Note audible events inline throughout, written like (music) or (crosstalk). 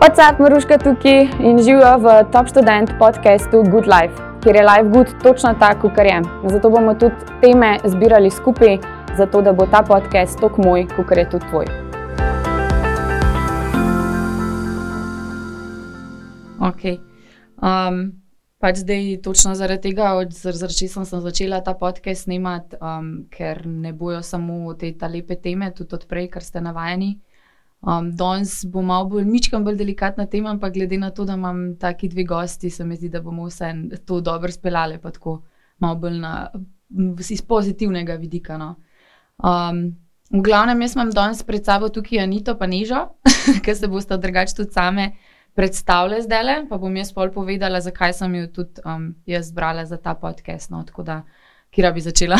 WhatsApp, Maruška tukaj in živijo v Top Student podkastu Good Life, kjer je Life Good točno tako, kot je. Zato bomo tudi teme zbirali skupaj, zato da bo ta podcast tako moj, kot je tudi tvoj. Okay. Um, pač zdaj, točno zaradi tega, zaradi česa sem začela ta podcast snemati, um, ker ne bojo samo te lepe teme, tudi odprej, kar ste navajeni. Um, danes bo malo bolj, ničkam bolj delikatna tema, ampak glede na to, da imam taki dve gosti, se mi zdi, da bomo vse to dobro speljali, pa tako malo bolj na, iz pozitivnega vidika. No. Um, v glavnem, jaz imam danes pred sabo tukaj Anito pa Nežo, (laughs) ki se boste drugače tudi same predstavljali zdaj le, pa bom jaz pol povedala, zakaj sem jo tudi um, jaz zbrala za ta podcast. No, tako da, kira bi začela?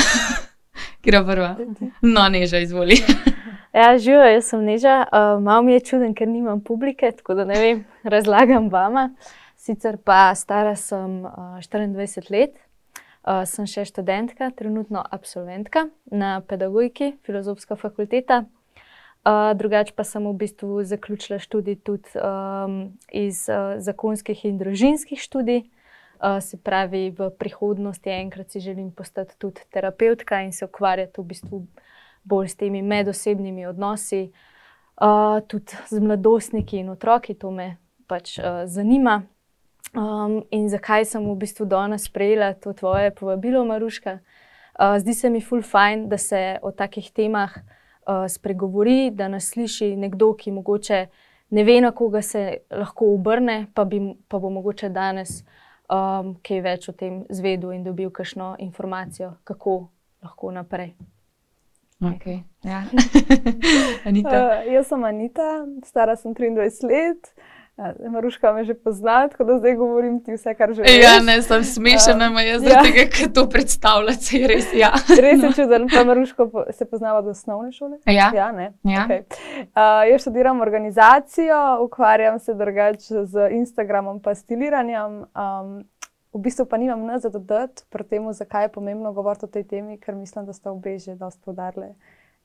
(laughs) kira prva? No, Neža, izvoli. (laughs) Ja, živijo, jaz sem neža. Uh, malo mi je čuden, ker nimam publike, tako da ne vem, (laughs) razlagam vama. Sicer pa stara sem uh, 24 let, uh, sem še študentka, trenutno absolventka na pedagogiki, filozofska fakulteta. Uh, drugače pa sem v bistvu zaključila študij tudi um, iz uh, zakonskih in družinskih študij. Uh, se pravi, v prihodnosti enkrat si želim postati tudi terapeutka in se ukvarjati v bistvu bolj s temi medosebnimi odnosi, uh, tudi z mladostniki in otroki, to me pač uh, zanima. Um, in zakaj sem v bistvu danes sprejela to tvoje povabilo, Maruška? Uh, zdi se mi ful fajn, da se o takih temah uh, spregovori, da nas sliši nekdo, ki mogoče ne ve, na koga se lahko obrne, pa, bi, pa bo mogoče danes um, kaj več o tem zvedel in dobil kakšno informacijo, kako lahko naprej. Okay. Ja. (laughs) Anita. Uh, jaz sem Anita, stara sem 23 let. Uh, Maruška me že pozna, tako da zdaj govorim ti vse, kar že veš. Ja, ne, sem smešena, uh, jaz ja. tega, ker to predstavljate, res. Ja. (laughs) res je čuden, pa Maruško se poznava do osnovne šole. Ja, ja ne. Ja. Okay. Uh, jaz študiram organizacijo, ukvarjam se drugače z Instagramom, pa stiliranjem. Um, V bistvu pa nimam nič za dodati pri tem, zakaj je pomembno govoriti o tej temi, ker mislim, da ste obe že dosti podarili,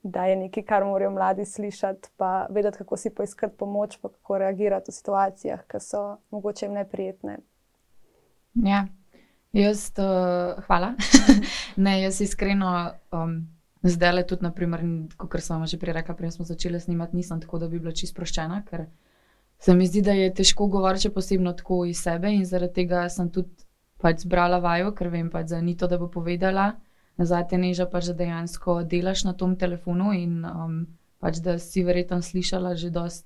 da je nekaj, kar morajo mladi slišati, pa vedeti, kako si poiskati pomoč, pa kako reagirati v situacijah, ki so mogoče jim neprijetne. Ja, jaz, uh, hvala. (laughs) ne, jaz iskreno. Um, Zdaj le tudi, kot sem že prej rekla, prej smo začeli snimati, nisem tako, da bi bila čisto sproščena, ker se mi zdi, da je težko govoriti, posebno tako iz sebe in zaradi tega sem tudi pač zbrala vajo, ker vem pač za nito, da bo povedala. Nazaj te neža pač, da dejansko delaš na tom telefonu in um, pač, da si verjetno slišala že dost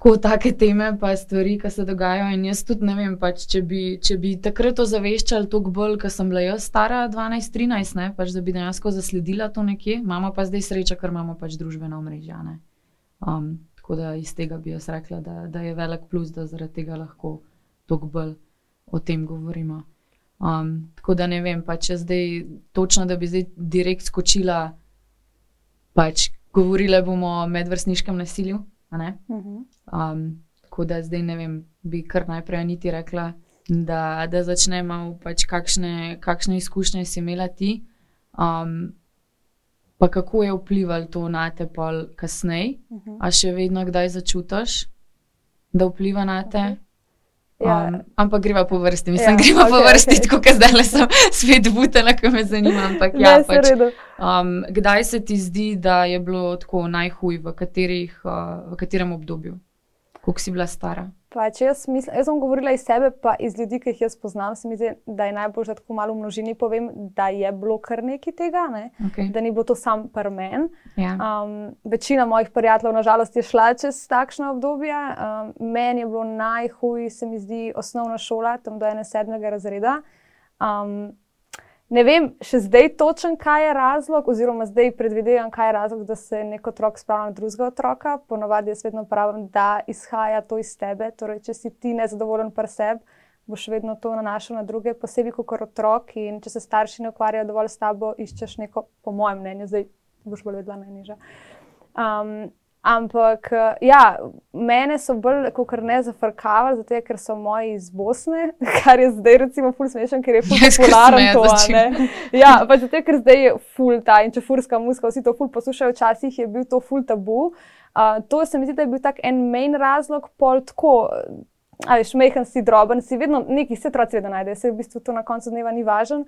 tako take teme, pa stvari, ki se dogajajo. In jaz tudi ne vem, pač, če, bi, če bi takrat ozaveščali toliko bolj, ker sem bila jaz stara 12-13, pač, da bi dejansko zasledila to nekje. Imamo pa zdaj srečo, ker imamo pač družbeno omrežje. Um, tako da iz tega bi jaz rekla, da, da je velik plus, da zaradi tega lahko toliko bolj o tem govorimo. Um, tako da ne vem, pa če zdaj točno, da bi zdaj direkt skočila, pač govorili bomo o medvrstniškem nasilju. Mhm. Um, tako da zdaj ne vem, bi kar najprej niti rekla, da, da začnemo, pač kakšne, kakšne izkušnje si imela ti. Um, Pa kako je vplivalo to na te pol kasneje, uh -huh. a še vedno kdaj začutiš, da vpliva na te? Okay. Ja. Um, ampak greva po vrsti, mislim, ja, (laughs) greva okay, po vrsti, okay. kot zdaj le sem (laughs) svet butela, ki me zanima. Ampak, ja, ne, pač, um, kdaj se ti zdi, da je bilo tako najhuj, v, katerih, uh, v katerem obdobju, koliko si bila stara? Pač jaz, mislim, jaz sem govorila iz sebe, pa iz ljudi, ki jih jaz poznam. Se mi zdi, da je najbolj, da tako malo v množini povem, da je bilo kar nekaj tega, ne? okay. da ni bilo to sam prmen. Ja. Um, večina mojih prijateljev, nažalost, je šla čez takšno obdobje. Um, meni je bilo najhuj, se mi zdi, osnovna šola, tam do ene sedmega razreda. Um, Ne vem še zdaj točen, kaj je razlog, oziroma zdaj predvidevam, kaj je razlog, da se nek otrok spravlja na drugega otroka. Ponovadi jaz vedno pravim, da izhaja to iz tebe. Torej, če si ti nezadovoljen pri sebi, boš vedno to nanašal na druge, posebej kot otrok. In če se starši ne ukvarjajo dovolj s tabo, iščeš neko, po mojem mnenju, zdaj boš bolj vedela najnižja. Um, Ampak uh, ja, mene so bolj kot ne zafrkavali, zato ker so moji iz Bosne, (laughs) kar je zdaj recimo ful smešen, ker je ful popularen to. (laughs) Ja, pa zato ker zdaj je ful ta in če furska muska, vsi to ful poslušajo, včasih je bil to ful tabu. Uh, to se mi zdi, da je bil tak en main razlog, pol tako. Ali šmehen si, droben si, vedno neki se otroci vedno najdejo, se v bistvu to na koncu dneva ni važno.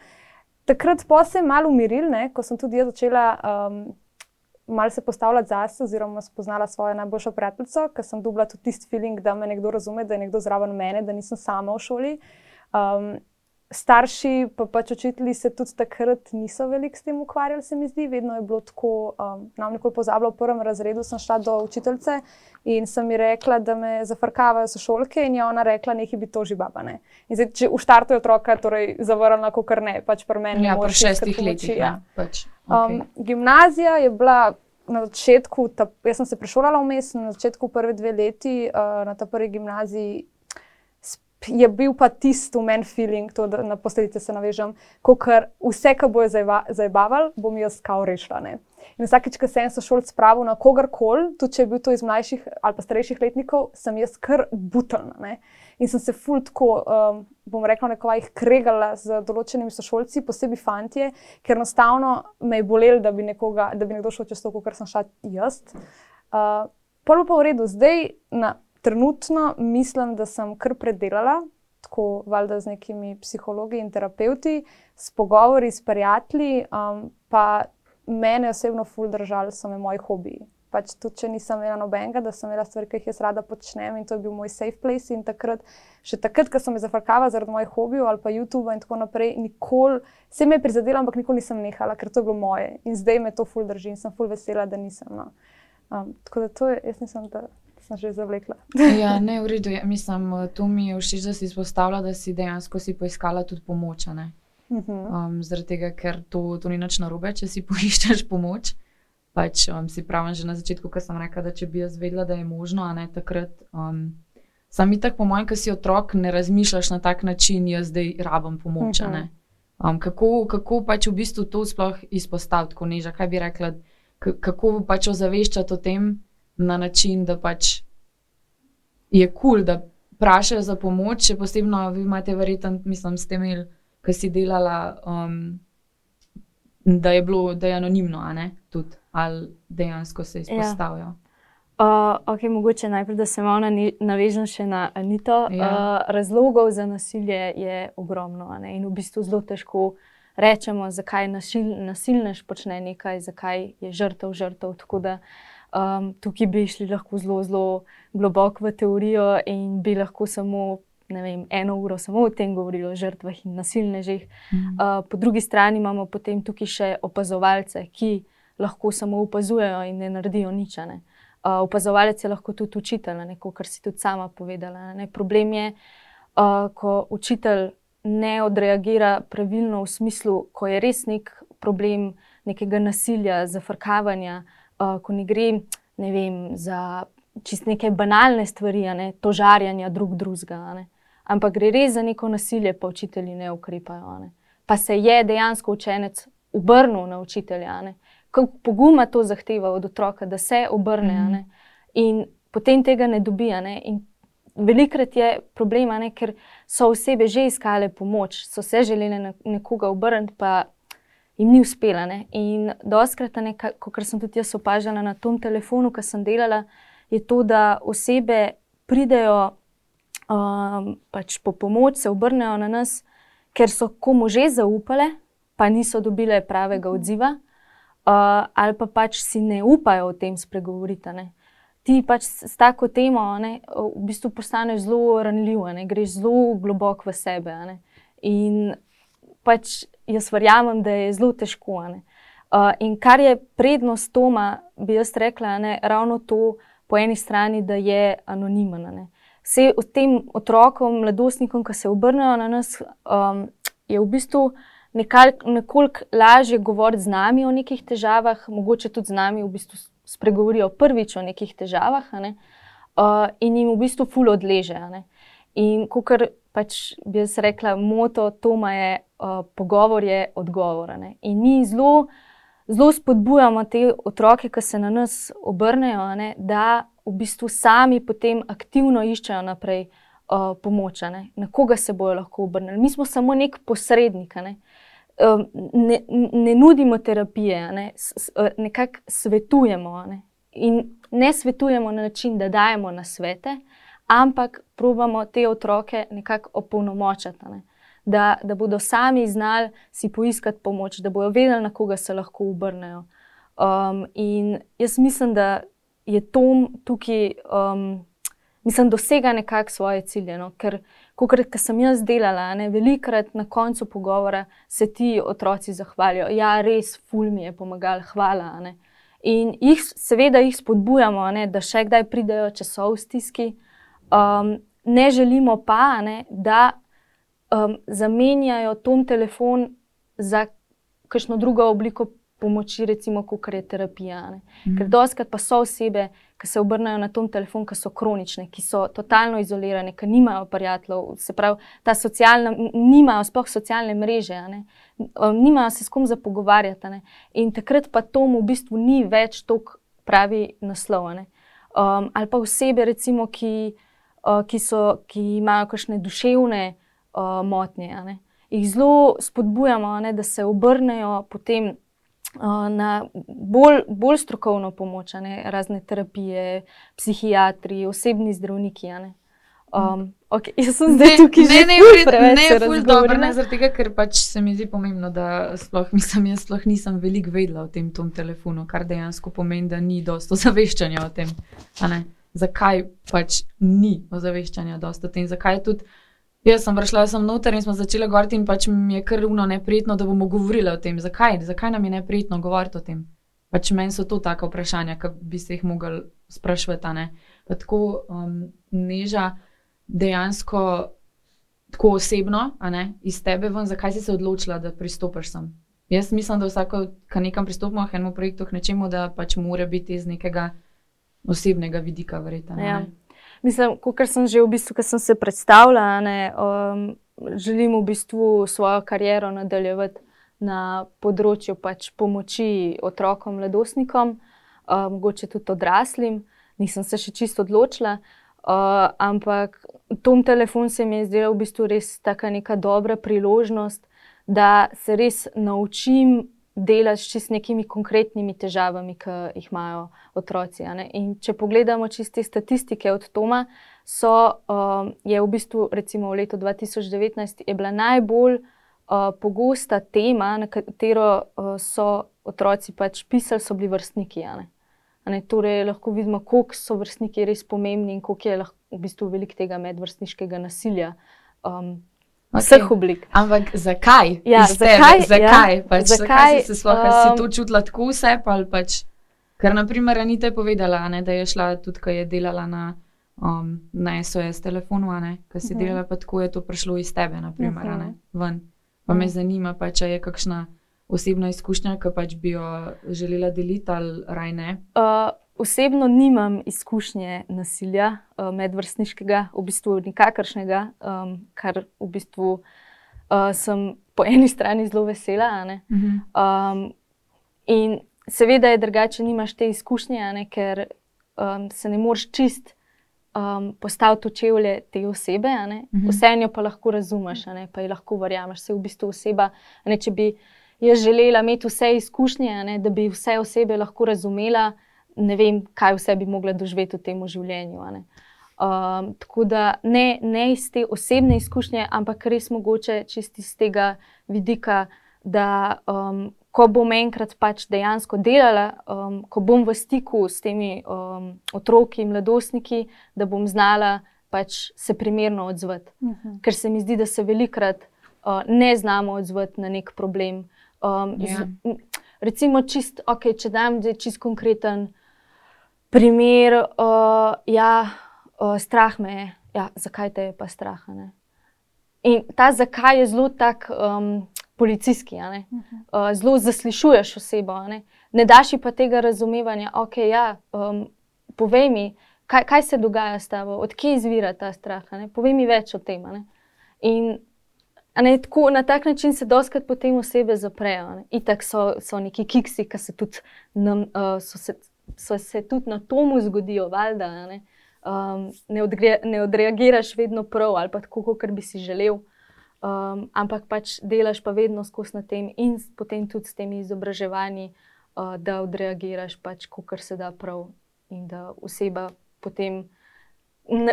Takrat pa se je malo umiril, ne, ko sem tudi jaz začela um, malo se postavljati zase, oziroma spoznala svojo najboljšo prijateljico, ker sem dobila tudi tisti feeling, da me nekdo razume, da je nekdo zraven mene, da nisem sama v šoli. Um, starši, pa pač učitelji se tudi takrat niso veliko s tem ukvarjali, se mi zdi. Vedno je bilo tako, um, nam nekaj pozabilo. V prvem razredu sem šla do učiteljice in sem ji rekla, da me zafrkavajo sošolke, in je ona rekla, nekaj bi to že baba. Ne. In zdaj, če v štartu je otroka, torej zavrnila, kot ne, pač pri meni. Ja, pri šestih letih. Ja. Pač, okay. um, gimnazija je bila. Na začetku, ta, jaz sem se prešolala vmes, na začetku prve dve leti uh, na ta prvi gimnaziji je bil pa tisti meni feeling, to, da na posledice se navežem, ker vse, kar bo zabaval, bom jaz kao rešila. Ne? In vsakeč, ko sem se šol spravil na kogarkoli, tudi če je bil to iz mlajših ali pa starejših letnikov, sem jaz kar butelna. In sem se ful tako, um, bom rekla, nekaj jih kregala z določenimi sošolci, posebej fantje, ker enostavno me je bolelo, da bi, nekoga, da bi nekdo šel čez to, kar sem šla jaz. Uh, Prvo pa v redu, zdaj na trenutno mislim, da sem kar predelala, tako valjda z nekimi psihologi in terapeuti, s pogovori s prijatelji, um, pa mene osebno ful držali so me moji hobiji. Pač tudi, če nisem imela nobenega, da sem imela stvari, ki jih jaz rada počnem in to je bil moj safe place. In takrat, še takrat, ko sem me zafrkala zaradi mojih hobijev ali pa YouTube in tako naprej, nikoli se me je prizadela, ampak nikoli nisem nehala, ker to je bilo moje. In zdaj me to ful drži in sem ful vesela, da nisem. No. Um, tako da to je, jaz nisem da sem že zavlekla. (laughs) ja, ne, v redu. Ja, mislim, to mi je všeč, da si izpostavila, da si dejansko si poiskala tudi pomoč. Mhm. Um, zaradi tega, ker to, to ni nič narobe, če si (laughs) poiščeš pomoč. Pač um, si pravi, že na začetku, ko sem rekla, da če bi jaz vedela, da je možno, a ne takrat. Um, Sam tako, po mojem, ko si otrok, ne razmišljaš na tak način, jaz zdaj rabim pomoč. Uh -huh. um, kako, kako pač v bistvu to sploh izpostaviti, ko neža, kaj bi rekla, kako pač ozaveščati o tem, na način, da pač je kul, cool, da vprašajo za pomoč, še posebno vi imate verjetno, mislim, s tem, ki si delala, um, da je bilo, da je anonimno, a ne tudi, ali dejansko se izpostavijo. Ja. Uh, okay, mogoče najprej, da se malo navežem še na Anito. Ja. Uh, razlogov za nasilje je ogromno in v bistvu zelo težko rečemo, zakaj nasil, nasilnež počne nekaj, zakaj je žrtev žrtev. Tako da uh, Um, tukaj bi šli lahko zelo, zelo globoko v teorijo in bi lahko samo vem, eno uro samo o tem govorili, o žrtvah in nasilnežih. Mm. Uh, po drugi strani imamo potem tukaj še opazovalce, ki lahko samo opazujejo in ne naredijo nič. Ne. Uh, opazovalec je lahko tudi učitelj, neko, kar si tudi sama povedala. Ne. Problem je, uh, ko učitelj ne odreagira pravilno v smislu, ko je res nek problem nekega nasilja, zafrkavanja uh, ko ne gre ne vem, za čist neke banalne stvari, ne, to žarjanje drug drugega, ampak gre res za neko nasilje, pa učitelji ne ukrepajo. Ne. Pa se je dejansko učenec obrnil na učitelja. Kako poguma to zahteva od otroka, da se obrne mm -hmm. in potem tega ne dobi. Velikrat je problem, ne, ker so osebe že iskale pomoč, so se želeli nekoga obrniti, pa jim ni uspela. Ne? In doskrat, kot sem tudi jaz opažala na tom telefonu, ki sem delala, je to, da osebe pridejo um, pač po pomoč, se obrnejo na nas, ker so komu že zaupale, pa niso dobile pravega odziva, uh, ali pa pač si ne upajo o tem spregovoriti. Ne? Ti pač s tako temo ne, v bistvu postaneš zelo ranljiv, ne, greš zelo globoko v sebe. Ne. In pač jaz verjamem, da je zelo težko. Uh, in kar je prednost Toma, bi jaz rekla, ne, ravno to, po eni strani, da je anonimen. Vse od tem otrokom, mladostnikom, ki se obrnejo na nas, um, je v bistvu nekoliko lažje govoriti z nami o nekih težavah, mogoče tudi z nami v bistvu spregovorijo prvič o nekih težavah ne, uh, in jim v bistvu ful odleže. In kar pač bi jaz rekla, moto Toma je, uh, pogovor je odgovor. Ne? In ni zelo, zelo spodbujamo te otroke, ki se na nas obrnejo, ne, da v bistvu sami potem aktivno iščejo naprej uh, pomoč, ne, na koga se bojo lahko obrnili. Mi smo samo nek posrednik. Ne. Um, ne, ne nudimo terapije, ne, nekako svetujemo. Ne. In ne svetujemo na način, da dajemo na svete, ampak probujemo te otroke nekako opolnomočiti. Ne da, da bodo sami znali si poiskati pomoč, da bodo vedeli, na koga se lahko obrnejo. Um, in jaz mislim, da je Tom tukaj, um, mislim, dosega nekako svoje cilje. No? Ker, kot sem jaz delala, ne, velikrat na koncu pogovora se ti otroci zahvalijo. Ja, res, ful mi je pomagal, hvala. Ne. In jih, seveda, jih spodbujamo, ne, da še kdaj pridejo, če so v stiski. Um, ne želimo pa, ne, da um, zamenjajo tom telefon za kakšno drugo obliko pomoči, recimo, kot je terapija. Mm. Ker doskrat pa so osebe, ki se obrnejo na tom telefon, ki so kronične, ki so totalno izolirane, ki nimajo prijateljev, se pravi, ta socialna, nimajo sploh socialne mreže, um, nimajo se s kom za pogovarjati. In takrat pa tomu v bistvu ni več tako pravi naslov. Um, ali pa osebe, recimo, ki, uh, ki, so, ki imajo kakšne duševne uh, motnje. Jih zelo spodbujamo, ne, da se obrnejo potem uh, na bolj, bolj strokovno pomoč, ne, razne terapije, psihiatri, osebni zdravniki. Um, okay, (laughs) jaz sem zdaj tukaj že ne, ne, ne, ne, dobro, ne, zaradi tega, ker pač se mi zdi pomembno, da sploh, mislim, jaz sploh nisem veliko vedela o tem telefonu, kar dejansko pomeni, da ni dosto ozaveščanja o tem. Zakaj pač ni ozaveščanja dosto o tem, zakaj tudi. Jaz sem prišla sem noter in smo začeli govoriti, in pač mi je kar uno neprijetno, da bomo govorili o tem. Zakaj? Zakaj nam je neprijetno govoriti o tem? Pač meni so to taka vprašanja, ki bi se jih mogli sprašvati. Tako um, neža dejansko tako osebno, iz tebe ven, zakaj si se odločila, da pristopiš sem. Jaz mislim, da vsako, ki nekam pristopimo, enemu projektu, nečemu, da pač mora biti iz nekega osebnega vidika, verjetno. Ja. Mislim, kot sem že v bistvu, ko sem se predstavljala, ne, um, želim v bistvu svojo kariero nadaljevati na področju pač pomoči otrokom, mladostnikom, uh, mogoče tudi odraslim. Nisem se še čisto odločila, uh, ampak tom telefon se mi je zdela v bistvu res tako neka dobra priložnost, da se res naučim delati s nekimi konkretnimi težavami, ki jih imajo otroci. Če pogledamo čiste statistike od Toma, so, um, je v bistvu recimo v letu 2019 bila najbolj uh, pogosta tema, na katero uh, so otroci pač pisali, so bili vrstniki. Torej, lahko vidimo, koliko so vrstniki res pomembni in koliko je lahko v bistvu veliko tega medvrstniškega nasilja. Um, Vseh okay. oblik. Ampak zakaj? Ja, zakaj? Zakaj? Ja, pač, zakaj? zakaj si se sploh um, si to čutila tako vse? Pač, ker, na primer, Anita je povedala, ne, da je šla tudi, ko je delala na, um, na SOS telefonu, ki si uh mhm. -huh. delala, pa tako je to prišlo iz tebe, naprimer, uh -huh. ne, ven. Pa uh -huh. me mhm. zanima, pa, če je kakšna osebna izkušnja, ki pač bi jo želela deliti ali raj ne. Uh, Osebno nimam izkušnje nasilja uh, medvrstniškega, v bistvu nikakršnega, um, kar v bistvu uh, sem po eni strani zelo vesela. Uh -huh. um, in seveda je drugače, nimaš te izkušnje, ne, ker um, se ne moreš čist um, postaviti v čevlje te osebe. Uh -huh. Vse eno pa lahko razumeš, ne, pa je lahko verjameš. Se v bistvu oseba, ne, če bi jaz želela imeti vse izkušnje, ne, da bi vse osebe lahko razumela ne vem, kaj vse bi mogla doživeti v tem življenju. Um, tako da ne, ne iz te osebne izkušnje, ampak res mogoče čisto iz tega vidika, da um, ko bom enkrat pač dejansko delala, um, ko bom v stiku s temi um, otroki in mladostniki, da bom znala pač se primerno odzvati. Uh mhm. -huh. Ker se mi zdi, da se velikrat uh, ne znamo odzvati na nek problem. Um, yeah. z, ja. recimo, čist, okay, če dam čist konkreten primer, uh, ja, uh, strah me je. Ja, zakaj te je pa strah? Ne? In ta zakaj je zelo tak um, policijski, uh, zelo zaslišuješ osebo. Ne? ne daš pa tega razumevanja, ok, ja, um, povej mi, kaj, kaj se dogaja s tabo, odkje izvira ta strah. Ne? Povej mi več o tem. Ne? In Ne, tako, na tak način se doskrat potem osebe zaprejo. Ne. Itak so, so neki kiksi, ki se tudi, nam, uh, so se, so se tudi na tomu zgodijo, valjda, ne. Um, ne, odre, ne odreagiraš vedno prav ali pa tako, kot bi si želel, um, ampak pač delaš pa vedno skozi na tem in potem tudi s temi izobraževanji, uh, da odreagiraš pač, kot se da prav in da oseba potem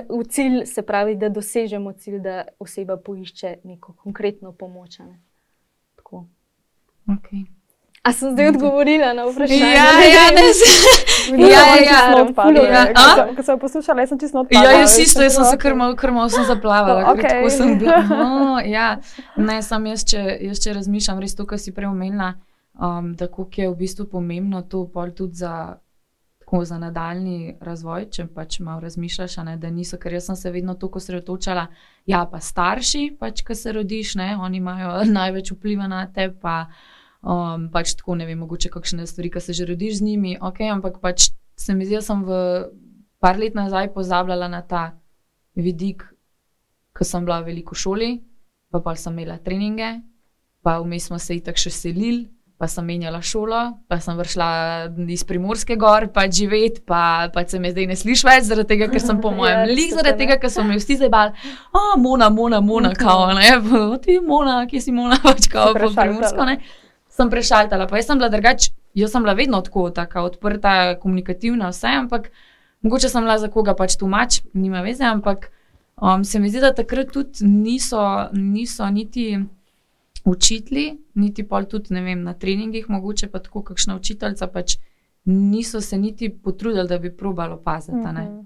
v cilj, se pravi, da dosežemo cilj, da oseba poišče neko konkretno pomoč. Ne? Okay. A sem zdaj odgovorila na vprašanje? Ja, ja, ne, (laughs) ja, ja, ja, ja. Ko sem poslušala, sem čisto odpadla. Ja, jaz isto, jaz sem se krmal, krmal sem zaplavala. (laughs) Okay. Sem bila, (laughs) oh, ja. Ne, sam jaz, če, jaz, če razmišljam, res to, kar si prej omenila, um, da je v bistvu pomembno to pol tudi za tako za nadaljni razvoj, če pač malo razmišljaš, ne, da niso, ker jaz sem se vedno tako sredotočala, ja, pa starši, pač, ki se rodiš, ne, oni imajo največ vpliva na te, pa um, pač tako ne vem, mogoče kakšne stvari, ki se že rodiš z njimi, ok, ampak pač se mi zdi, da sem v par let nazaj pozabljala na ta vidik, ko sem bila veliko v šoli, pa pa sem imela treninge, pa vmes smo se itak še selili pa sem menjala šolo, pa sem vršila iz Primorske gor, pa živeti, pa, pa se me zdaj ne sliši več, zaradi tega, ker sem po (laughs) mojem ja, lik, zaradi tega, ker so me vsi zdaj bali, a mona, mona, mona, kao, ne, (laughs) ti mona, kje si mona, (laughs) pač kao, po Primorsko, ne. Sem prešaltala, pa jaz sem bila drugač, jaz sem bila vedno tako, tako odprta, komunikativna, vse, ampak mogoče sem bila za koga pač tumač, nima veze, ampak um, se mi zdi, da takrat tudi niso, niso niti učitelji, niti pol tudi vem, na treningih, mogoče pa tako kakšna učiteljica, pač niso se niti potrudili, da bi probalo paziti. Uh -huh.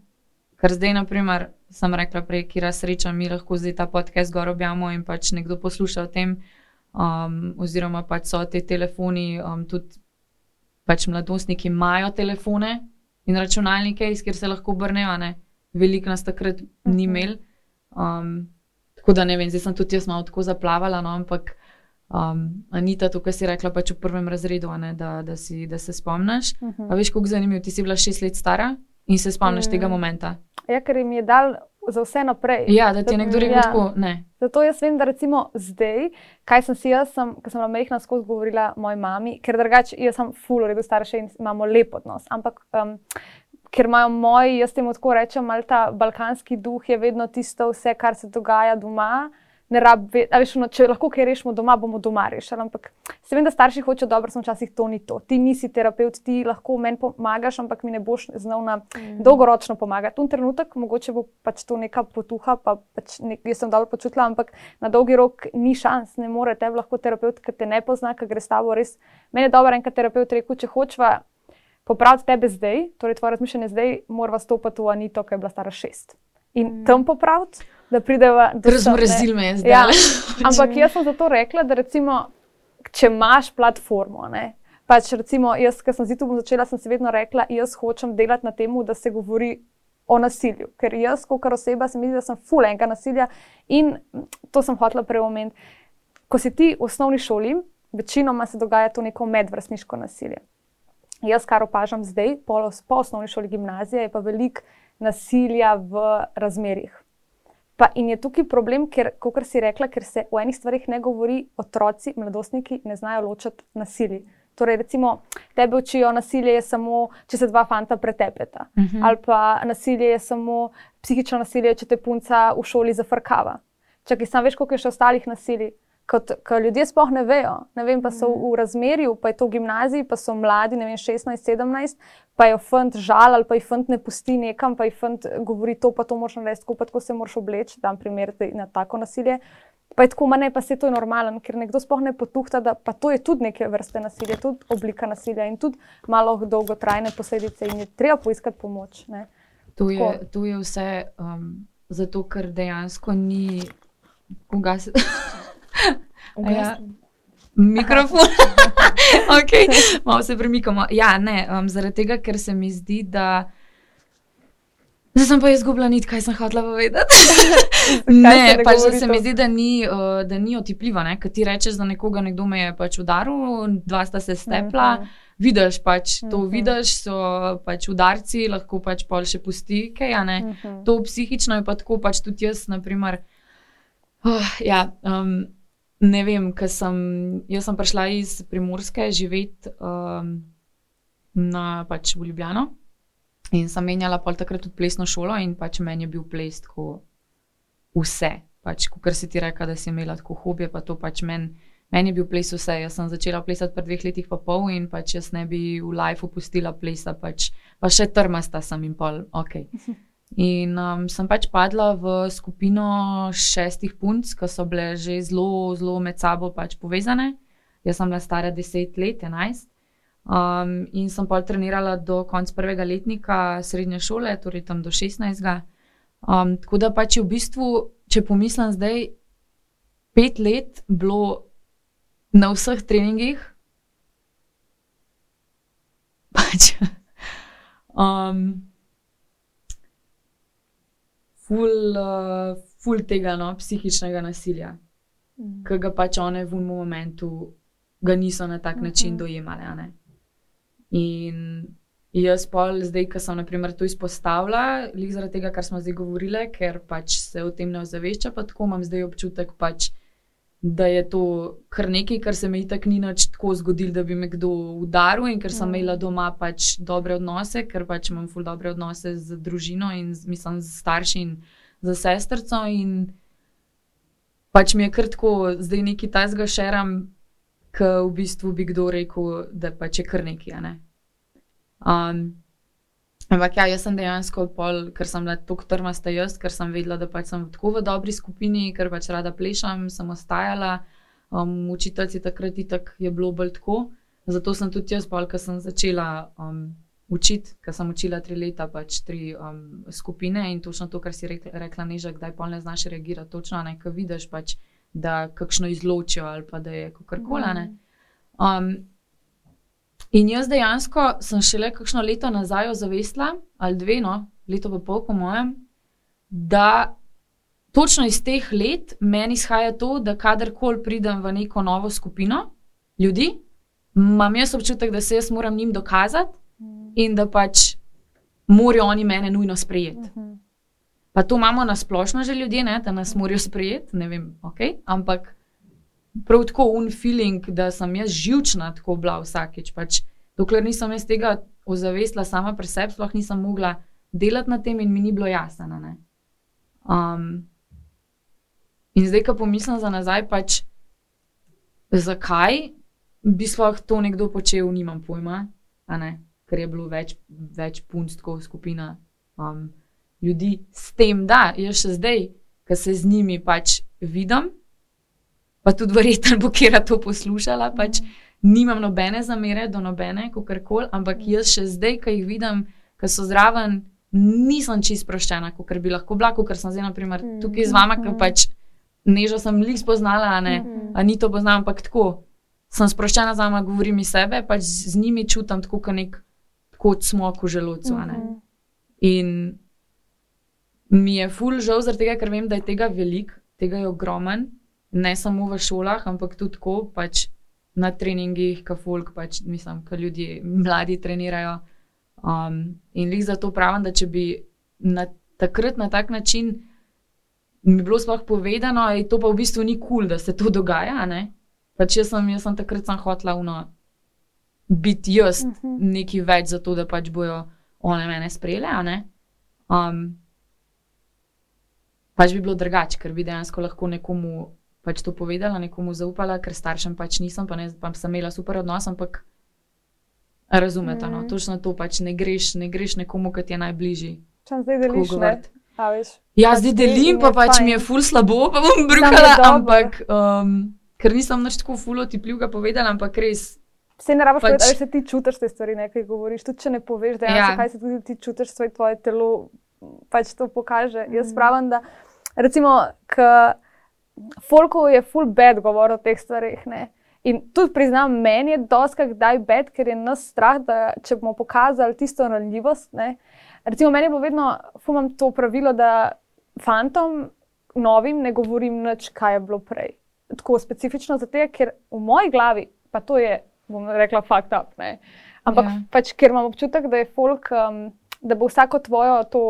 Ker zdaj, naprimer, sem rekla prej, kira sreča, mi lahko zdaj ta podcast zgor objavimo in pač nekdo posluša o tem, um, oziroma pač so te telefoni, um, tudi pač mladostniki imajo telefone in računalnike, iz kjer se lahko obrnejo, veliko nas takrat uh -huh. ni imel. Um, tako da ne vem, zdaj sem tudi jaz malo tako zaplavala, no, ampak Um, Anita, to, kar si rekla, pač v prvem razredu, ne, da, da, si, da se spomniš. Uh mhm. -huh. Veš, kako zanimivo, ti si bila šest let stara in se spomniš -huh. tega momenta. Ja, ker jim je dal za vse naprej. Ja, da ti je nekdo rekel, ja. tako ne. Zato jaz vem, da recimo zdaj, kaj sem si jaz, sem, ko sem na mehna skozi govorila moji mami, ker drugače jaz sem full, redo starše in imamo lep odnos. Ampak um, ker imajo moji, jaz temu tako rečem, mal ta balkanski duh je vedno tisto, vse, kar se dogaja doma ne rabi, veš, no, če lahko kaj rešimo doma, bomo doma rešili. Ampak se vem, da starši hočejo dobro, sem včasih to ni to. Ti nisi terapeut, ti lahko meni pomagaš, ampak mi ne boš znal na mm. dolgoročno pomagati. Tu trenutek, mogoče bo pač to neka potuha, pa pač nek, jaz sem dobro počutila, ampak na dolgi rok ni šans, ne more te lahko terapeut, ker te ne pozna, ker gre s tabo res. Meni je dobro, enkrat terapeut rekel, če hočeva. Popraviti tebe zdaj, torej tvoje razmišljanje zdaj, mora stopiti v Anito, ki je bila stara šest. In mm. tam popraviti, da prideva do tega. Razmrzil me je zdaj. Ja. (laughs) Ampak jaz sem zato rekla, da recimo, če imaš platformo, ne, pač recimo jaz, ki sem z YouTube začela, sem si vedno rekla, jaz hočem delati na tem, da se govori o nasilju. Ker jaz, kot oseba, se mi zdi, da sem fulenka nasilja in to sem hotela preomeniti. Ko si ti v osnovni šoli, večinoma se dogaja to neko medvrstniško nasilje. Jaz, kar opažam zdaj, po, po osnovni šoli gimnazije, je pa veliko nasilja v razmerjih. Pa in je tukaj problem, ker, kot si rekla, ker se v enih stvarih ne govori, otroci, mladostniki ne znajo ločiti nasilje. Torej, recimo, tebe učijo, nasilje je samo, če se dva fanta pretepeta. Uh mhm. -huh. Ali pa nasilje je samo psihično nasilje, če te punca v šoli zafrkava. Ti sam veš, koliko je še ostalih nasilij, kot ljudje sploh ne vejo. Ne vem, pa so v, v razmerju, pa je to v gimnaziji, pa so mladi, ne vem, 16, 17, pa je fant žal ali pa je fant ne pusti nekam, pa je fant govori to, pa to moraš narediti, tako, tako se moraš obleči, da primer na tako nasilje. Pa je tako, ne, pa se to je normalen, ker nekdo sploh ne potuhta, da pa to je tudi neke vrste nasilja, tudi oblika nasilja in tudi malo dolgotrajne posledice in je treba poiskati pomoč. To je, to je vse um, zato, ker dejansko ni ugasniti. (laughs) (laughs) Ja. Mikrofon. (laughs) (laughs) okay. Malo se premikamo. Ja, ne, um, zaradi tega, ker se mi zdi, da. Zdaj sem pa izgubila nit, kaj sem hotela povedati. ne, pač, da se mi zdi, da ni, uh, da ni otipljivo. Ker ti rečeš, da nekoga nekdo me je pač udaril, dva sta se stepla. Uh mhm. -huh. Vidiš pač to, uh mhm. -huh. vidiš, so pač udarci, lahko pač pol še pusti, kaj ja ne. Uh mhm. -huh. To psihično je pa tako, pač tudi jaz, naprimer. Uh, ja, um, ne vem, ker sem, jaz sem prišla iz Primorske živeti um, na pač v Ljubljano in sem menjala pol takrat tudi plesno šolo in pač meni je bil ples tako vse. Pač, Ker si ti rekel, da si imela tako hobije, pa to pač meni. Meni je bil ples vse. Jaz sem začela plesati pred dveh leti, pa pol in pač jaz ne bi v life opustila plesa, pač, pa še trmasta sem in pol. Okay. (laughs) In um, sem pač padla v skupino šestih punc, ki so bile že zelo, zelo med sabo pač povezane. Jaz sem bila stara 10 let, 11. Um, in sem pa trenirala do konca prvega letnika srednje šole, torej tam do 16. Um, tako da pač je v bistvu, če pomislim zdaj, pet let bilo na vseh treningih. Pač, (laughs) um, ful, uh, ful tega no, psihičnega nasilja, mm. ki ga pač one v enem momentu ga niso na tak mm -hmm. način dojemali. In jaz pol, zdaj, ki sem naprimer, to izpostavila, lih zaradi tega, kar smo zdaj govorili, ker pač se o tem ne ozavešča, pa tako imam zdaj občutek, pač, da je to kar nekaj, kar se mi je tako ni nič tako zgodilo, da bi me kdo udaril in ker sem mm. imela doma pač dobre odnose, ker pač imam ful dobre odnose z družino in z, mislim, z starši in z sestrco. In pač mi je kar tako, zdaj neki tajzga šeram, ki v bistvu bi kdo rekel, da pač je kar nekaj. Ne? Um, Ampak ja, jaz sem dejansko pol, ker sem bila tako trmasta jaz, ker sem vedela, da pač sem tako v dobri skupini, ker pač rada plešam, sem ostajala. Um, učiteljci takrat je bilo bolj tako. Zato sem tudi jaz, pol, ker sem začela um, učiti, ker sem učila tri leta, pač tri um, skupine in točno to, kar si rekla, rekla neža, kdaj pol ne znaš reagirati, točno nekaj vidiš, pač, da kakšno izločijo ali pa da je kakorkoli. Um, In jaz dejansko sem šele kakšno leto nazaj ozavestila, ali dve, no, leto pa pol, po mojem, da točno iz teh let meni izhaja to, da kadarkoli pridem v neko novo skupino ljudi, imam jaz občutek, da se jaz moram njim dokazati in da pač morajo oni mene nujno sprejeti. Pa to imamo na splošno že ljudje, ne, da nas morajo sprejeti, ne vem, ok, ampak prav tako un feeling, da sem jaz živčna, tako bila vsakeč. Pač, dokler nisem jaz tega ozavestila sama pri sebi, sploh nisem mogla delati na tem in mi ni bilo jasno. Um, in zdaj, ko pomislim za nazaj, pač zakaj bi sploh to nekdo počel, nimam pojma, ker je bilo več, več punc, tako skupina um, ljudi, s tem, da jaz še zdaj, ki se z njimi pač vidim pa tudi verjetno bo kera to poslušala. Pač nimam nobene zamere do nobene, kako koli, ampak jaz še zdaj, ki jih vidim, ki so zraven, nisem čist sproščena, kot bi lahko bila, ker sem zdaj naprimer, tukaj z vama, ki pač nežo sem jih spoznala, a, ne, a ni to poznam, ampak tako. Sem sproščena za vama, govorim iz sebe, pač z njimi čutim tako, kot nek kot smok v želodcu. In mi je ful žal, zaradi tega, ker vem, da je tega veliko, tega je ogromen ne samo v šolah, ampak tudi tako, pač na treningih, ki folk, pač, mislim, ki ljudje, mladi trenirajo. Um, in jih zato pravim, da če bi na, takrat na tak način mi bilo sploh povedano, da je to pa v bistvu ni kul, cool, da se to dogaja. Pač jaz, sem, jaz sem takrat sem hotla uno, biti jaz uh mhm. -huh. nekaj več za to, da pač bojo one mene sprejele. Um, pač bi bilo drugače, ker bi dejansko lahko nekomu pač to povedala, nekomu zaupala, ker staršem pač nisem, pa, ne, pa sem imela super odnos, ampak razumete, no, mm. no, točno to pač ne greš, ne greš nekomu, ki ti je najbližji. Če zdaj deliš, ne? Ja, pač zdaj delim, pa pač mi je ful slabo, pa bom brukala, ampak um, ker nisem nič tako ful otipljivega povedala, ampak res. Vse ne rabiš pač, povedati, da se ti čutiš te stvari, nekaj govoriš. Tudi če ne poveš, da ja. kaj se tudi ti čutiš, svoje tvoje telo pač to pokaže. Mm. Jaz pravim, da recimo, ker Folko je full bed govor o teh stvarih. Ne? In tudi priznam, meni je doska kdaj bed, ker je nas strah, da če bomo pokazali tisto ranljivost. Ne? Recimo, meni bo vedno, fumam to pravilo, da fantom novim ne govorim nič, kaj je bilo prej. Tako specifično zato, ker v moji glavi, pa to je, bom rekla, fakt up. Ne? Ampak ja. pač, ker imam občutek, da je folk, um, da bo vsako tvojo to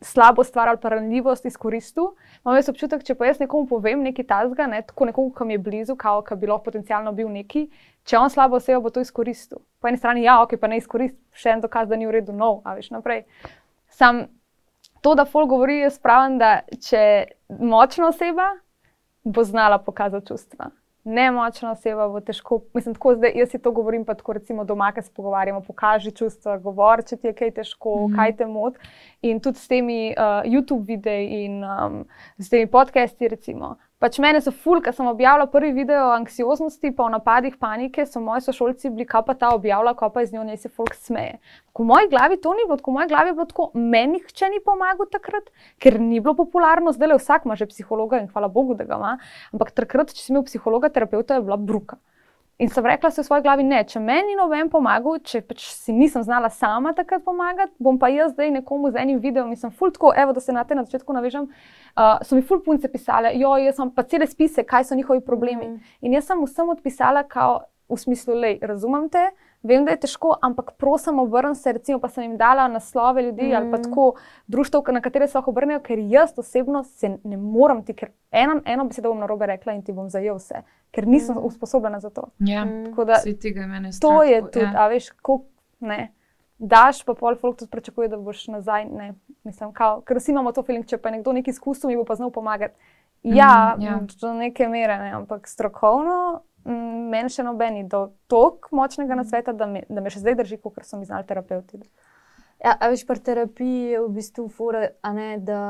slabo stvar ali pa ranljivost izkoristil. Imam jaz občutek, če pa jaz nekomu povem nekaj tazga, ne, tako nekomu, ki mi je blizu, kao, ki bi lahko potencialno bil neki, če on slabo osebo bo to izkoristil. Po eni strani, ja, ok, pa ne izkoristil, še en dokaz, da ni v redu, no, a veš naprej. Sam to, da folk govori, jaz pravim, da če močna oseba bo znala pokazati čustva nemočna oseba, bo težko. Mislim, tako zdaj jaz si to govorim, pa tako recimo doma, ki se pogovarjamo, pokaži čustva, govori, če ti je kaj težko, mm. kaj te moti. In tudi s temi uh, YouTube videi in um, s temi podcasti, recimo, Pač mene so ful, ker sem objavila prvi video o anksioznosti, pa o napadih panike, so moji sošolci bili, kaj pa ta objavila, kaj pa iz njo se folk smeje. V moji glavi to ni bilo, v moji glavi je bilo tako, meni nihče ni pomagal takrat, ker ni bilo popularno, zdaj le vsak ima že psihologa in hvala Bogu, da ga ima. Ampak takrat, če si imel psihologa, terapeuta, je bila bruka. In sem rekla se v svoji glavi, ne, če meni noben pomagal, če pač si nisem znala sama takrat pomagati, bom pa jaz zdaj nekomu z enim videom in sem ful tako, evo, da se na te na začetku navežem. Uh, so mi ful punce pisale, jo, jaz sem pa cele spise, kaj so njihovi problemi. Mm. In jaz sem vsem odpisala, kao, v smislu, le, razumem te, vem, da je težko, ampak prosim, obrn se, recimo, pa sem jim dala naslove ljudi mm. ali pa tako društv, na katere se lahko obrnejo, ker jaz osebno se ne morem ti, ker eno, eno besedo bom na robe rekla in ti bom zajel vse, ker nisem mm. usposobljena za to. Ja, mm. da, tega mene strah. To je tudi, ja. a veš, kako ne. Daš pa pol folk tudi pričakuje, da boš nazaj. Ne, mislim, kao, ker vsi imamo to feeling, če pa je nekdo nekaj izkusil, mi bo pa znal pomagati. Ja, mm, ja. do neke mere, ne, ampak strokovno meni še nobeni do tako močnega mhm. nasveta, da me, da me še zdaj drži, kot so mi znali terapeuti. Ja, a veš, pri terapiji je v bistvu fura, ne, da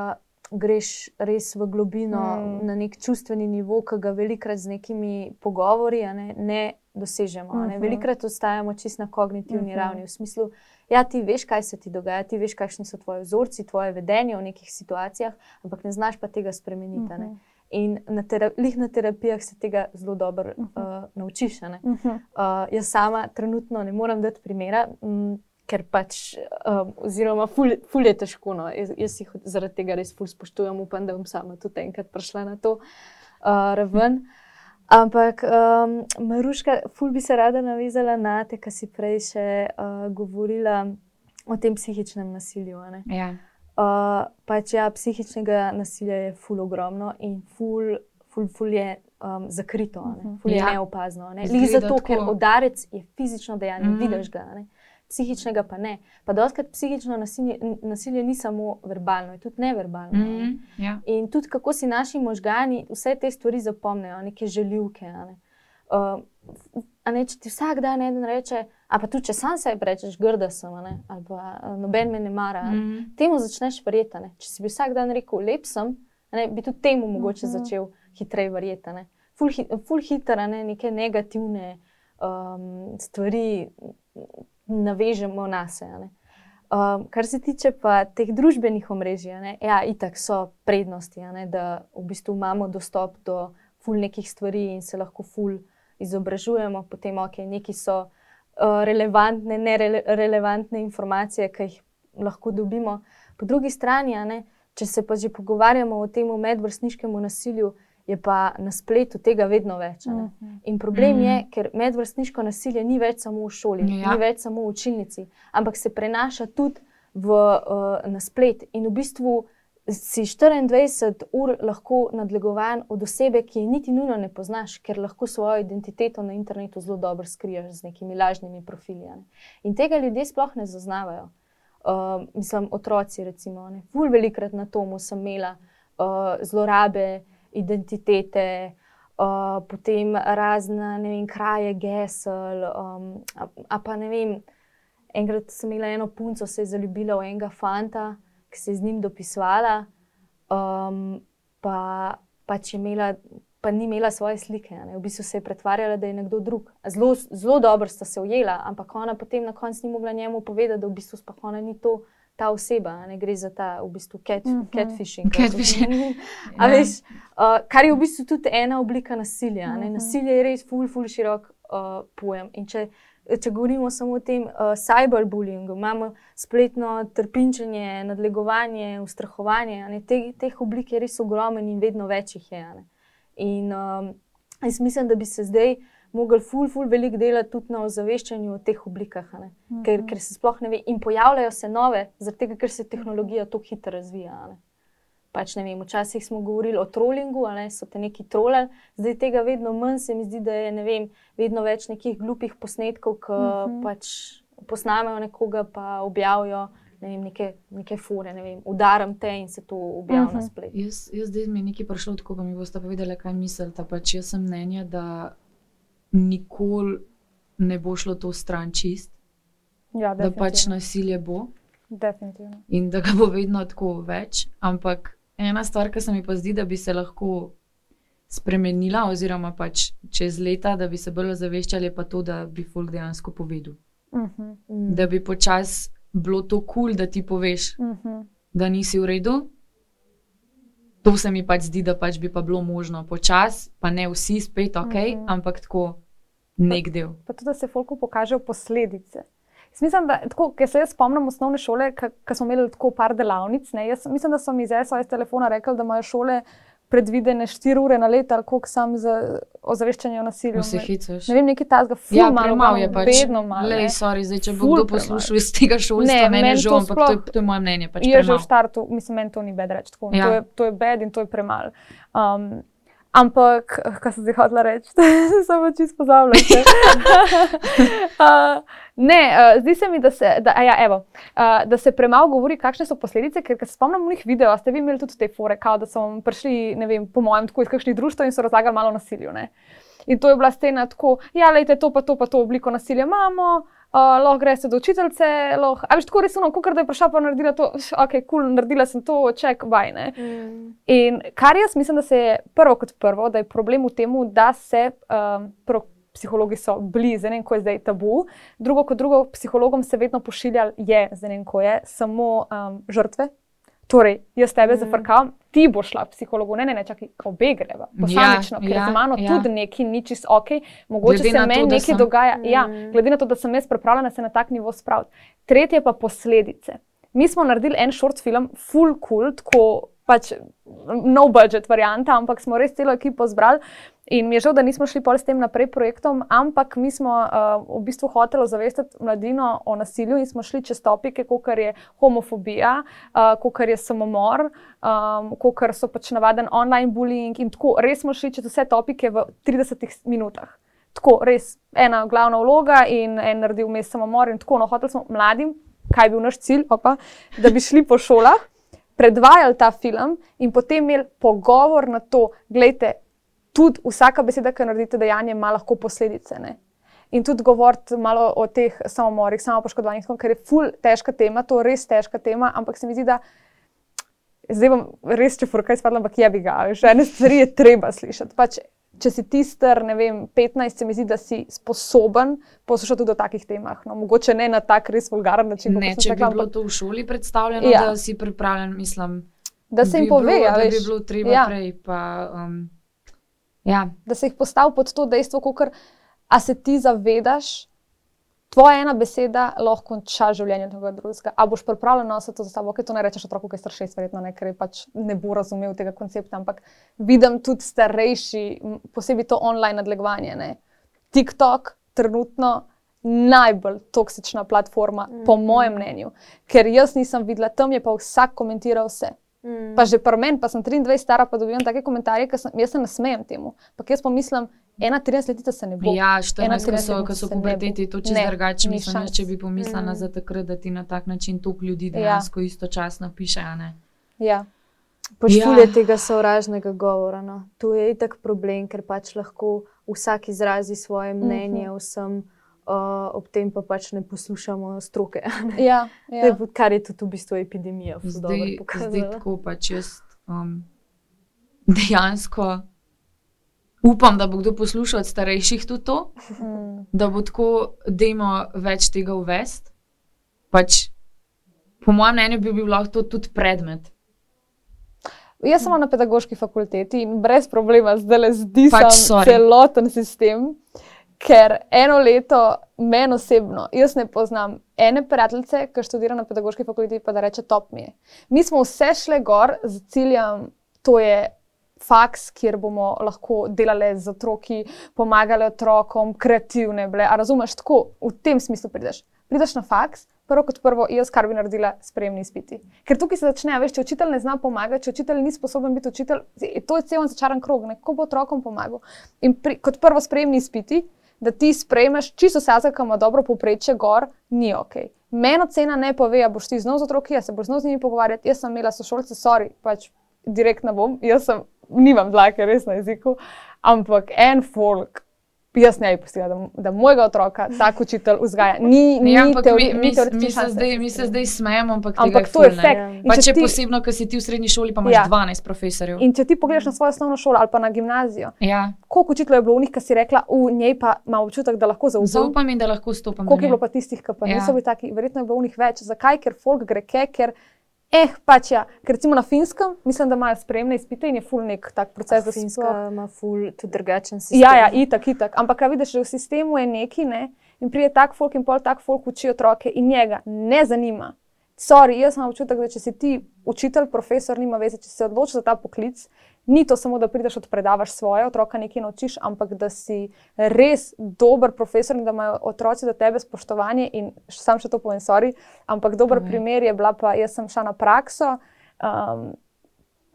greš res v globino, mm. na nek čustveni nivo, ki ga velikrat z nekimi pogovori ne, ne dosežemo. Mm -hmm. ne. Mhm. Velikrat ostajamo čist na kognitivni mm -hmm. ravni, v smislu, ja, ti veš, kaj se ti dogaja, ti veš, kakšni so tvoji vzorci, tvoje vedenje v nekih situacijah, ampak ne znaš pa tega spremeniti. Mm -hmm. In na, terapi na terapijah se tega zelo dobro uh -huh. uh, naučiš. Uh -huh. uh, jaz sama trenutno ne morem dati primera, m, ker pač, um, oziroma, ful, ful je težko. No. Jaz, jaz jih zaradi tega res ful spoštujem, upam, da bom sama tudi enkrat prišla na to uh, raven. Ampak, um, Maruška, ful bi se rada navezala na te, kar si prej še uh, govorila o tem psihičnem nasilju. Ja. Uh, pač ja, psihičnega nasilja je ful ogromno in ful, ful, ful je um, zakrito, ne? ful je ja. neopazno. Ne? Lih zato, ker udarec je fizično dejanje, mm vidiš ga, ne? psihičnega pa ne. Pa doskrat psihično nasilje, nasilje ni samo verbalno, je tudi neverbalno. Mm ne? ja. In tudi kako si naši možgani vse te stvari zapomnijo, neke željivke. Ne? Uh, ne, če ti vsak dan eden reče, a pa tudi če sam sebi rečeš, grda sem, ne, ali pa eh, noben me ne mara, mm -hmm. temu začneš verjeti. Če si bi vsak dan rekel, lep sem, ne, bi tudi temu mogoče mm -hmm. začel hitreje verjeti. Ful, ful hitro ne, neke negativne um, stvari navežemo na sebe. Um, kar se tiče pa teh družbenih omrežij, ne, ja, itak so prednosti, ne, da v bistvu imamo dostop do ful nekih stvari in se lahko ful izobražujemo, potem ok, neki so relevantne, ne relevantne informacije, ki jih lahko dobimo. Po drugi strani, ne, če se pa že pogovarjamo o tem medvrstniškem nasilju, je pa na spletu tega vedno več. Ne. Mhm. In problem je, mhm. ker medvrstniško nasilje ni več samo v šoli, ja. ni več samo v učilnici, ampak se prenaša tudi v, uh, na splet. In v bistvu si 24 ur lahko nadlegovan od osebe, ki je niti nujno ne poznaš, ker lahko svojo identiteto na internetu zelo dobro skriješ z nekimi lažnimi profili. Ne. In tega ljudje sploh ne zaznavajo. Uh, mislim, otroci, recimo, ne. Ful velikrat na tomu sem imela uh, zlorabe identitete. Uh, potem razne vem, kraje, gesel. Um, a, a pa ne vem, enkrat sem imela eno punco, se je zaljubila v enega fanta, ki se je z njim dopisovala, um, pa, pa, imela, pa ni imela svoje slike. Ne? V bistvu se je pretvarjala, da je nekdo drug. Zelo, zelo dobro sta se ujela, ampak ona potem na koncu ni mogla njemu povedati, da v bistvu sploh ona ni to. Ta oseba, ne gre za ta v bistvu cat, uh mhm. -huh. catfishing. catfishing. (laughs) ja. veš, uh, kar je v bistvu tudi ena oblika nasilja. Uh -huh. Nasilje je res, ful, ful, širok uh, pojem. In če če govorimo samo o tem uh, cyberbullyingu, imamo spletno trpinčenje, nadlegovanje, ustrahovanje. Te, teh oblik je res ogromno in vedno več jih je. In um, jaz mislim, da bi se zdaj mogli ful, ful veliko delati tudi na ozaveščanju o teh oblikah, a ne. ker, ker se sploh ne ve. In pojavljajo se nove, zaradi tega, ker se tehnologija tako hitro razvija. a ne. Pač ne vem, včasih smo govorili o trollingu, ali so te neki trolali, zdaj tega vedno manj, se mi zdi, da je vem, vedno več nekih glupih posnetkov, ki Mhm. pač posnamejo nekoga, pa objavijo ne vem, neke, neke fore, ne vem, udaram te in se to objavi Mhm. na spletu. Jaz, jaz zdaj mi je nekaj prišlo, tako pa mi boste povedali, kaj mislite. Pač jaz sem mnenja, da nikoli ne bo šlo to stran čist, Ja, da pač nasilje bo definitivno. in da ga bo vedno tako več. Ampak ena stvar, ki se mi pa zdi, da bi se lahko spremenila, oziroma pač čez leta, da bi se bolj ozaveščali, je pa to, da bi folk dejansko povedal. Mhm, Mm. Da bi počasi bilo to kul, cool, da ti poveš, mhm. da nisi v redu. To se mi pač zdi, da pač bi pa bilo možno počasi, pa ne vsi spet ok, uh Mhm. -huh. ampak tako nek del. Pa tudi, da se folku pokažejo posledice. Jaz mislim, da tako, ker se jaz spomnim osnovne šole, ko smo imeli tako par delavnic. Ne, jaz mislim, da so mi iz SOS telefona rekli, da imajo šole predvidene 4 ure na leto ali koliko sam za ozaveščanje o nasilju. Ne- hecuješ. Ne vem, nekaj tazga, ful Ja, malo, malo, je pač. vedno malo. Lej, sorry, zdaj, če bo kdo poslušal iz tega šolstva, Ne, meni je žal, ampak to je, to je moje mnenje. Pač je že v startu, mislim, meni to ni bed reči. tako. Ja. To, je, to je bed in to je premalo. Um, ampak, eh, kaj sem zdaj hodila reči, (laughs) sem pa čisto pozabila. (laughs) uh, ne, uh, zdi se mi, da se, da, ja, evo, uh, da se premalo govori, kakšne so posledice. Ker, se spomnim unih videov, ste vi imeli tudi te fore, kao, da so prišli, ne vem, po mojem, tako iz kakšnih društv in so razlagali malo nasilju. Ne? In to je bila stena tako, ja, lejte, to pa to, pa to obliko nasilja imamo. Uh, lahko greste do učiteljice, lahko. A veš, tako res, no, kot da je prišla pa naredila to, ok, kul, cool, naredila sem to, ček, bajne. Mm. In kar jaz mislim, da se je prvo kot prvo, da je problem v tem, da se um, prvo, psihologi so blizu, ne vem, ko je zdaj tabu, drugo kot drugo, psihologom se vedno pošilja, je, zdaj ne vem, ko je, samo um, žrtve. Torej, jaz tebe Mm. zafrkam, ti boš šla k psihologu, ne, ne, ne, čakaj, obe greva, posamično, ja, ker ja, ja, z mano ja. ja. tudi nekaj ni čist ok, mogoče Glede se to, meni da nekaj sem- dogaja. Mm. Ja, Mm. glede na to, da sem jaz pripravljena se na tak nivo spraviti. Tretje pa posledice. Mi smo naredili en short film, full cool, tako pač no budget varianta, ampak smo res celo ekipo zbrali. In mi je žal, da nismo šli pol s tem naprej projektom, ampak mi smo uh, v bistvu hoteli zavestiti mladino o nasilju in smo šli čez topike, kot je homofobija, uh, kot je samomor, um, kot so pač navaden online bullying in tako. Res smo šli čez vse topike v 30 minutah. Tako, res ena glavna vloga in en naredil vmes samomor in tako. No, hoteli smo mladim, kaj je bil naš cilj, opa, da bi šli po šolah, predvajali ta film in potem imeli pogovor na to, gledajte, tudi vsaka beseda, ki jo naredite, dejanje ima lahko posledice. Ne? In tudi govoriti malo o teh samomorih, samo poškodovanih, ker je ful težka tema, to je res težka tema, ampak se mi zdi, da zdaj bom res, če furkaj spadla, ampak je bi ga, že ene stvari je treba slišati. Pač, če si ti star, ne vem, 15, se mi zdi, da si sposoben poslušati tudi o takih temah. No, mogoče ne na tak res vulgaren način. Ne, če bi rekla, bilo ampak to v šoli predstavljeno, Ja. da si pripravljen, mislim, da se jim bi pove, bilo, da bi veš. bilo treba Ja. prej. Pa, um, ja. da se jih postavi pod to dejstvo, kot a se ti zavedaš, tvoja ena beseda lahko konča življenje tega drugega. A boš pripravljen nositi to za sabo, ker to ne rečeš otroku, ki je star šest, verjetno ne, ker pač ne bo razumel tega koncepta. Ampak vidim tudi starejši, posebej to online nadlegovanje. Ne. TikTok trenutno. Najbolj toksična platforma, mm -hmm. po mojem mnenju, ker jaz nisem videla, tam je pa vsak komentiral vse. Mm. Pa že pri meni, pa sem 23 stara, pa dobivam take komentarje, ki sem, jaz se nasmejem temu. Pa jaz pa mislim, ena 30 letica se ne bo. Ja, 14, ko 31 so, puberteti, to čisto drugače. Mislim, šans. če bi pomislila Mm. za takrat, da ti na tak način toliko ljudi Ja. dejansko ja. istočasno piše. Ja. Poštulje Ja. tega sovražnega govora. No. To je itak problem, ker pač lahko vsak izrazi svoje mnenje, vsem, uh, ob tem pa pač ne poslušamo stroke. ne. Ja, To ja. je, kar je tudi v bistvu epidemija. ful dobro Zdaj, tako pač jaz um, dejansko upam, da bo kdo poslušal od starejših tudi to, Mm. da bo tako, da imamo več tega uvest. Pač, po mojem mnenju bi bil lahko to tudi predmet. Jaz sem na pedagoški fakulteti in brez problema zdaj le zdi Pač se sorry. celoten sistem. Ker eno leto, meni osebno, jaz ne poznam ene prijateljice, ki študira na pedagoški fakulteti, pa da reče: top mi je. Mi smo vse šle gor z ciljem, to je faks, kjer bomo lahko delali z otroki, pomagali otrokom, kreativne bile. A razumeš, tako v tem smislu prideš. Prideš na faks, prvo kot prvo, jaz kar bi naredila, spremni izpiti. Ker tukaj se začne, veš, če učitelj ne zna pomagati, če učitelj ni sposoben biti učitelj, to je cel začaran krog, kako bo otrokom pomagal. In pri, kot prvo, spremni izpiti, da ti sprejmeš čisto vse, kar ima dobro poprečje, gor, ni ok. Meno cena ne pove, da boš ti znov z otroki, jaz se boš znov z njimi pogovarjati. Jaz sem imela sošolce, sorry, pač direktno bom, jaz sem, nimam dlake res na jeziku, ampak en folk, jaz ne bi pustila, da, da mojega otroka tak učitelj vzgaja. (laughs) Ni, ni Ja, ampak teori, mi, ni mi, teoretične mi, se zdaj, mi se zdaj smejemo, ampak, Ampak to je. In Pa če če ti- posebno, ker si ti v srednji šoli, pa imaš Ja. ja. 12 profesorjev. In če ti pogledaš na svojo osnovno šolo ali pa na gimnazijo, Ja, koliko učiteljev je bilo v njih, ki si rekla, v njej pa ima občutek, da lahko zaupam. zaupam in da lahko stopam. Koliko je bilo pa tistih, ki pa Ja. niso bili taki, verjetno je bilo v njih več. Zakaj? Ker folk gre ke, ker. Eh, pač ja, ker recimo na finskem, mislim, da imajo spremne izpite in je full nek tak proces, se Finska ima ful, tudi drugačen sistem. Ja, ja, itak, itak. Ampak, kaj vidiš, že v sistemu je neki, ne? in pride tak folk in pol tak folk uči otroke in njega ne zanima. Sorry, jaz imam občutek, da če si ti učitelj, profesor, nima veze, če se odločiš za ta poklic, ni to samo, da prideš odpredavaš svoje otroka, nekaj naučiš, ampak da si res dober profesor in da imajo otroci do tebe spoštovanje. In sam še to povem, sorry, ampak dober Povej. primer je bila pa, jaz sem šla na prakso. Um,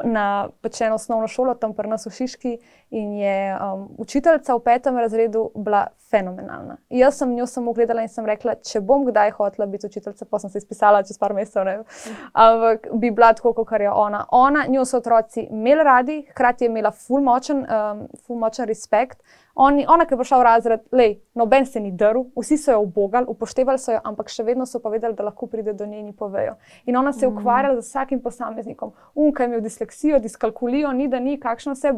na pač eno osnovno šolo, tam pri nas v Šiški, in je um, učiteljica v petem razredu bila fenomenalna. Jaz sem njo samo gledala in sem rekla, če bom kdaj hotela biti učiteljica, pa sem se izpisala čez par mesecev, ne ampak bi bila tako, kot je ona. Ona, njo so otroci imeli radi, hkrati je imela ful močen, um, ful močen respekt. Oni, ona, ki je prišla v razred, lej, noben se ni drl, vsi so jo obogali, upoštevali so jo, ampak še vedno so povedali, da lahko pride do nje in povejo. In ona se je ukvarjala z vsakim posameznikom. Unka je imel disleksijo, diskalkulijo, ni da ni, kakšno vse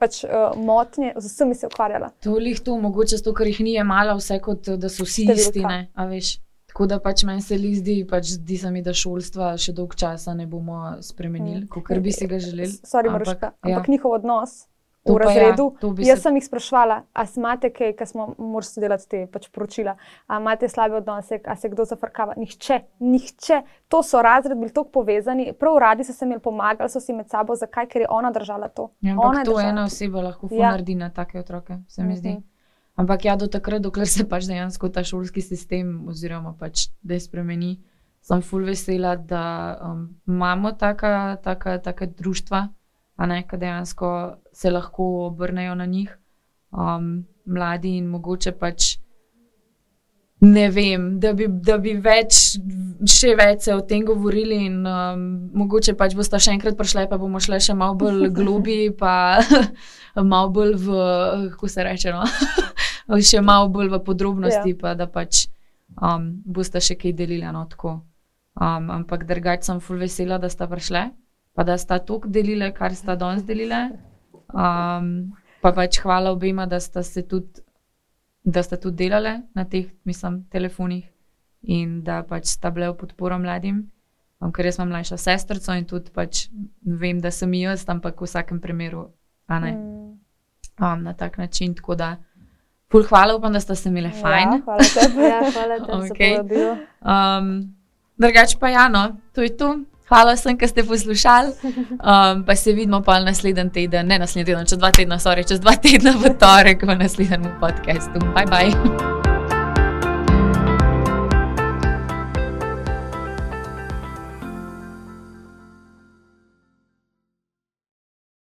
pač, uh, motnje, z vsemi se ukvarjala. To je to, mogoče zato, ker jih ni jemala vse kot da so vsi Številka. isti. ne. Tako da pač meni se li zdi, pač zdi se mi, da šolstva še dolg časa ne bomo spremenili, Mm. kot bi si ga želeli. Sorry, Ampak, Maruška, ja. ampak njihov odnos. V ja, razredu. bi Jaz se- sem jih sprašvala, a imate kaj, ki smo morali delati te pač poročila, a imate slabe odnose, a se kdo zafrkava. Nihče, nihče. To so razred bili tako povezani, prav radi so se imeli pomagali, so si med sabo, zakaj, ker je ona držala to. Ja, Ona to ena oseba lahko Ja. naredi na take otroke, se mi zdi. Mhm. Ampak ja, do takrat, dokler se pač dejansko ta šolski sistem, oziroma pač da je spremeni, sem ful vesela, da um, imamo taka, taka, taka društva, ne, ki dejansko se lahko obrnejo na njih, um, mladi in mogoče pač. Ne vem, da bi, da bi več, še več se o tem govorili, in um, mogoče pač boste še enkrat prišli, pa bomo šli še malo bolj (laughs) globi, pa (laughs) malo bolj v, kako se reče, no? (laughs) še malo bolj v podrobnosti, ja. pa da pač um, boste še kaj delili. No, tako. um, ampak drugače sem full vesela, da sta prišle, pa da sta tok delile, kar sta danes delile. Um, pa pač hvala obema, da sta se tudi da sta tudi delale na teh, mislim, telefonih in da pač sta bile v podporo mladim. Um, ker jaz imam mlajšo sestrico in tudi pač vem, da sem jaz, ampak v vsakem primeru, a ne, um, na tak način. Tako da, pol hvala, upam, da sta se imele fajn. Ja, hvala tebi. Ja, hvala (laughs) Okej. okay. Um, drugače pa ja, no, to je to. Hvala vsem, ki ste poslušali. Um, pa se vidimo pa naslednji teden, ne naslednji teden, čez dva tedna, sorry, čez dva tedna v torek v naslednjem podkastu. Bye bye.